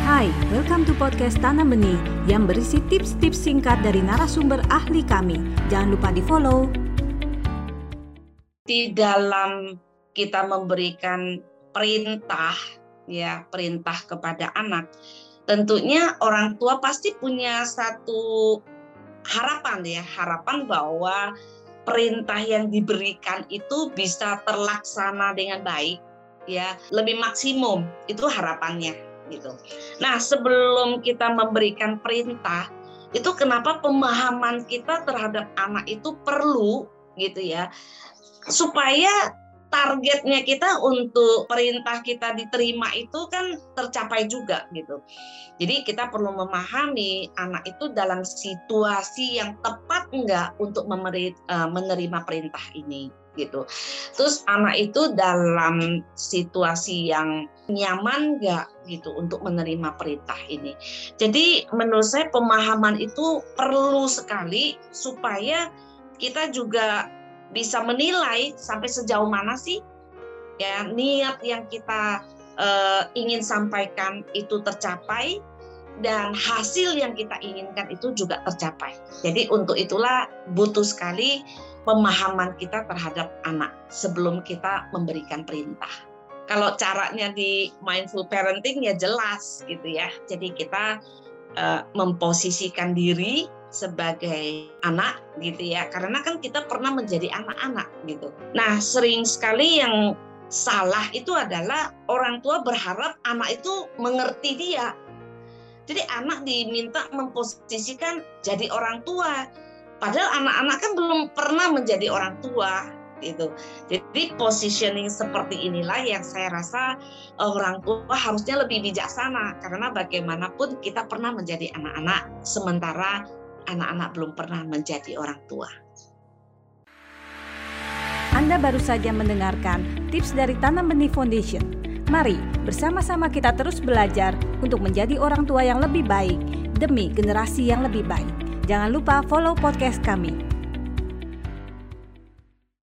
Hai, welcome to podcast Tanam Benih yang berisi tips-tips singkat dari narasumber ahli kami. Jangan lupa di-follow. Di dalam kita memberikan perintah, ya, perintah kepada anak, tentunya orang tua pasti punya satu harapan ya, harapan bahwa perintah yang diberikan itu bisa terlaksana dengan baik ya, lebih maksimum. Itu harapannya gitu. Nah, sebelum kita memberikan perintah, itu kenapa pemahaman kita terhadap anak itu perlu gitu ya. Supaya targetnya kita untuk perintah kita diterima itu kan tercapai juga gitu. Jadi kita perlu memahami anak itu dalam situasi yang tepat enggak untuk uh, menerima perintah ini gitu. Terus anak itu dalam situasi yang nyaman nggak gitu untuk menerima perintah ini. Jadi menurut saya pemahaman itu perlu sekali supaya kita juga bisa menilai sampai sejauh mana sih ya niat yang kita uh, ingin sampaikan itu tercapai dan hasil yang kita inginkan itu juga tercapai. Jadi untuk itulah butuh sekali pemahaman kita terhadap anak sebelum kita memberikan perintah. Kalau caranya di mindful parenting ya jelas gitu ya. Jadi kita uh, memposisikan diri sebagai anak gitu ya. Karena kan kita pernah menjadi anak-anak gitu. Nah, sering sekali yang salah itu adalah orang tua berharap anak itu mengerti dia. Jadi anak diminta memposisikan jadi orang tua Padahal anak-anak kan belum pernah menjadi orang tua gitu. Jadi positioning seperti inilah yang saya rasa eh, orang tua harusnya lebih bijaksana karena bagaimanapun kita pernah menjadi anak-anak sementara anak-anak belum pernah menjadi orang tua. Anda baru saja mendengarkan tips dari Tanam Benih Foundation. Mari bersama-sama kita terus belajar untuk menjadi orang tua yang lebih baik demi generasi yang lebih baik. Jangan lupa follow podcast kami.